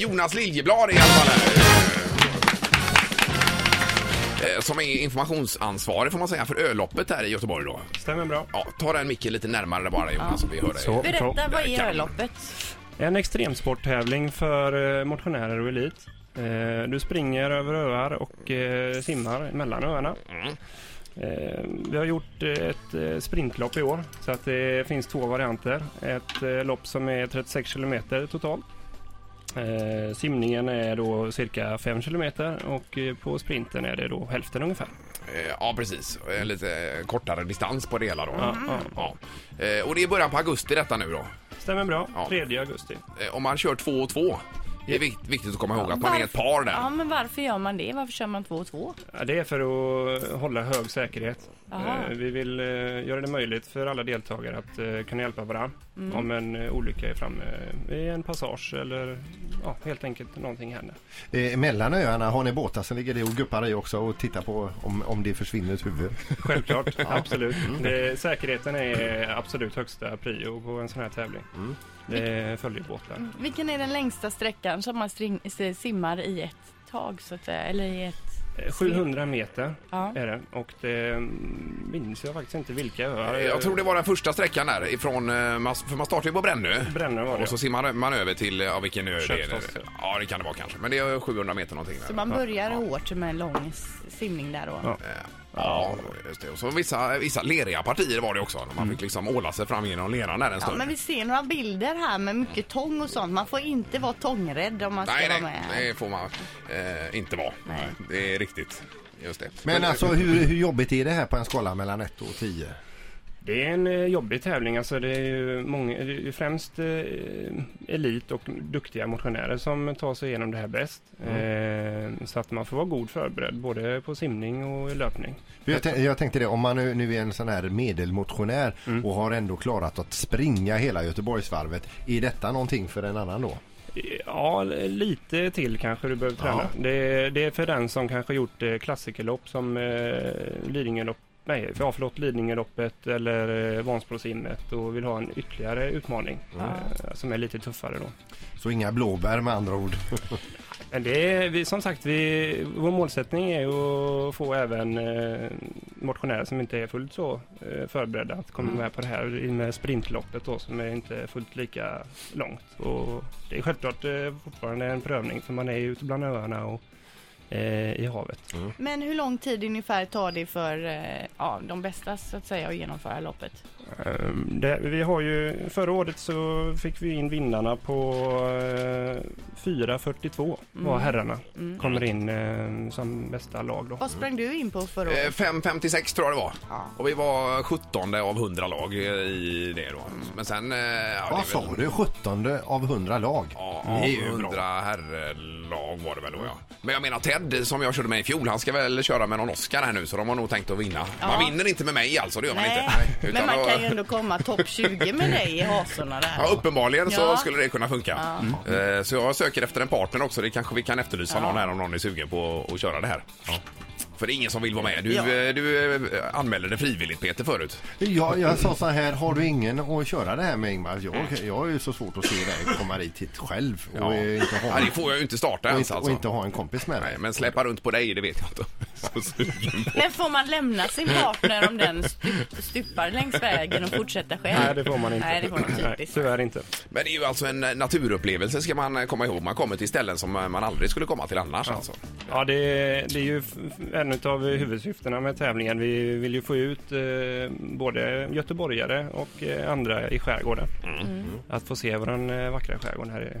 Jonas Liljeblad i alla fall här. Eh, Som är informationsansvarig får man säga för ölloppet här i Göteborg då. Stämmer bra. Ja, ta den micken lite närmare där bara Jonas så vi hör dig. Så. Berätta, vad är man. ölloppet? En extremsporttävling för eh, motionärer och elit. Eh, Du springer över öar och eh, simmar mellan öarna. Mm. Eh, Vi har gjort eh, ett eh, sprintlopp i år så att det finns två varianter. Ett eh, lopp som är 36 kilometer totalt. Eh, Simningen är då cirka 5 kilometer och eh, på sprinten är det då hälften ungefär. Eh, Ja, precis. Eh, Lite kortare distans på det hela då. Ja, ja. Ja. Och det är början på augusti detta nu då. Stämmer bra. Ja. 3 augusti. Om man kör två och två. Det är vikt- viktigt att komma ihåg att man är ett par där. Ja, men varför gör man det? Varför kör man två och två? Ja, det är för att hålla hög säkerhet. Aha. Eh, Vi vill eh, göra det möjligt för alla deltagare att eh, kunna hjälpa varandra Mm. om en eh, olycka är framme i en passage eller ja, helt enkelt någonting händer. Eh, mellan öarna har ni båtar som ligger det och guppar i också och tittar på om, om det försvinner ett huvud. Självklart, absolut. Mm. Det, säkerheten är absolut högsta prio på en sån här tävling. Mm. Det följer båtar. Vilken är den längsta sträckan som man string, simmar i ett tag så att säga? Eller i ett... Eh, 700 meter Ja. är det och det mm, minns jag faktiskt inte vilka öar. Eh, Jag tror det var den första sträckan där ifrån, eh, för man startar ju på Brännö. Brännö var det. Och så simmar man över till, ja vilken ö det är. Ja det kan det vara kanske. Men det är 700 meter någonting. Så Där. man börjar hårt med en lång simning där då? Ja. Ja, just det. Och så vissa, vissa leriga partier var det också. Man fick liksom åla sig fram genom leran där en Ja, stund. men vi ser några bilder här med mycket tång och sånt. Man får inte vara tångrädd om man ska Nej, vara nej, med. det får man eh, inte vara. Nej. Det är riktigt. Just det. Men alltså hur, hur jobbigt är det här på en skala mellan 1 och 10? Det är en eh, jobbig tävling. Alltså det är många, det är främst eh, elit och duktiga motionärer som tar sig igenom det här bäst. Eh, så att man får vara god förberedd både på simning och löpning. Jag, tän- jag tänkte det, om man nu, nu är en sån här medelmotionär och har ändå klarat att springa hela Göteborgsvarvet. Är detta någonting för en annan då? Ja, lite till kanske du behöver träna. Det, det är för den som kanske gjort klassikerlopp som eh, Lidingölopp Nej, ja, förlåt, Lidingöloppet eller eh, Vansbrosimmet och vill ha en ytterligare utmaning eh, som är lite tuffare då. Så inga blåbär med andra ord. Men det är, vi, som sagt, vi, vår målsättning är ju att få även eh, motionärer som inte är fullt så eh, förberedda att komma med på det här med sprintloppet då som är inte fullt lika långt. Och det är självklart eh, fortfarande en prövning för man är ju ute bland öarna och i havet. Men hur lång tid ungefär tar det för eh, ja, de bästa så att säga att genomföra loppet? Ehm, Det, vi har ju, förra året så fick vi in vinnarna på eh, 4.42 var herrarna. Kommer in eh, som bästa lag då. Vad sprang du in på förra Eh, året? 5.56 tror jag det var. Ja. Och vi var 17 av 100 lag eh, i det då. Men sen... eh, Ja, det Vad sa väl- du? 17 av 100 lag? Ja, det är ju 100 bra. herrlag var det väl då ja. Men jag menar Ted som jag körde med i fjol, han ska väl köra med någon Oscar här nu så de har nog tänkt att vinna. Man Ja. vinner inte med mig alltså, det gör man Nej, inte. men Utan man kan ju ändå komma topp 20 med dig i hasorna där. Ja, uppenbarligen så skulle det kunna funka. Eh, Så jag söker efter en partner också. Det kanske vi kan efterlysa någon här om någon är sugen på att köra det här. För det är ingen som vill vara med. Du, Ja. eh, du eh, anmälde det frivilligt Peter förut. Ja, jag sa så här, har du ingen att köra det här med Ingmar? Jag, jag har ju så svårt att se dig komma dit hit själv och, Ja. inte, ha, Nej, det får jag ju inte starta ens inte, alltså. och inte ha en kompis med dig. Nej, men släppa runt på dig, det vet jag inte. Men får man lämna sin partner om den stup, stupar längs vägen och fortsätta själv? Nej, det får man inte. Nej, det får man Nej, typiskt. tyvärr inte. Men det är ju alltså en eh, naturupplevelse ska man eh, komma ihåg. Man kommer till ställen som eh, man aldrig skulle komma till annars alltså. Ja, det, det är ju en av huvudsyftena med tävlingen. Vi vill ju få ut eh, både göteborgare och eh, andra i skärgården. Att få se vår eh, vackra skärgård här.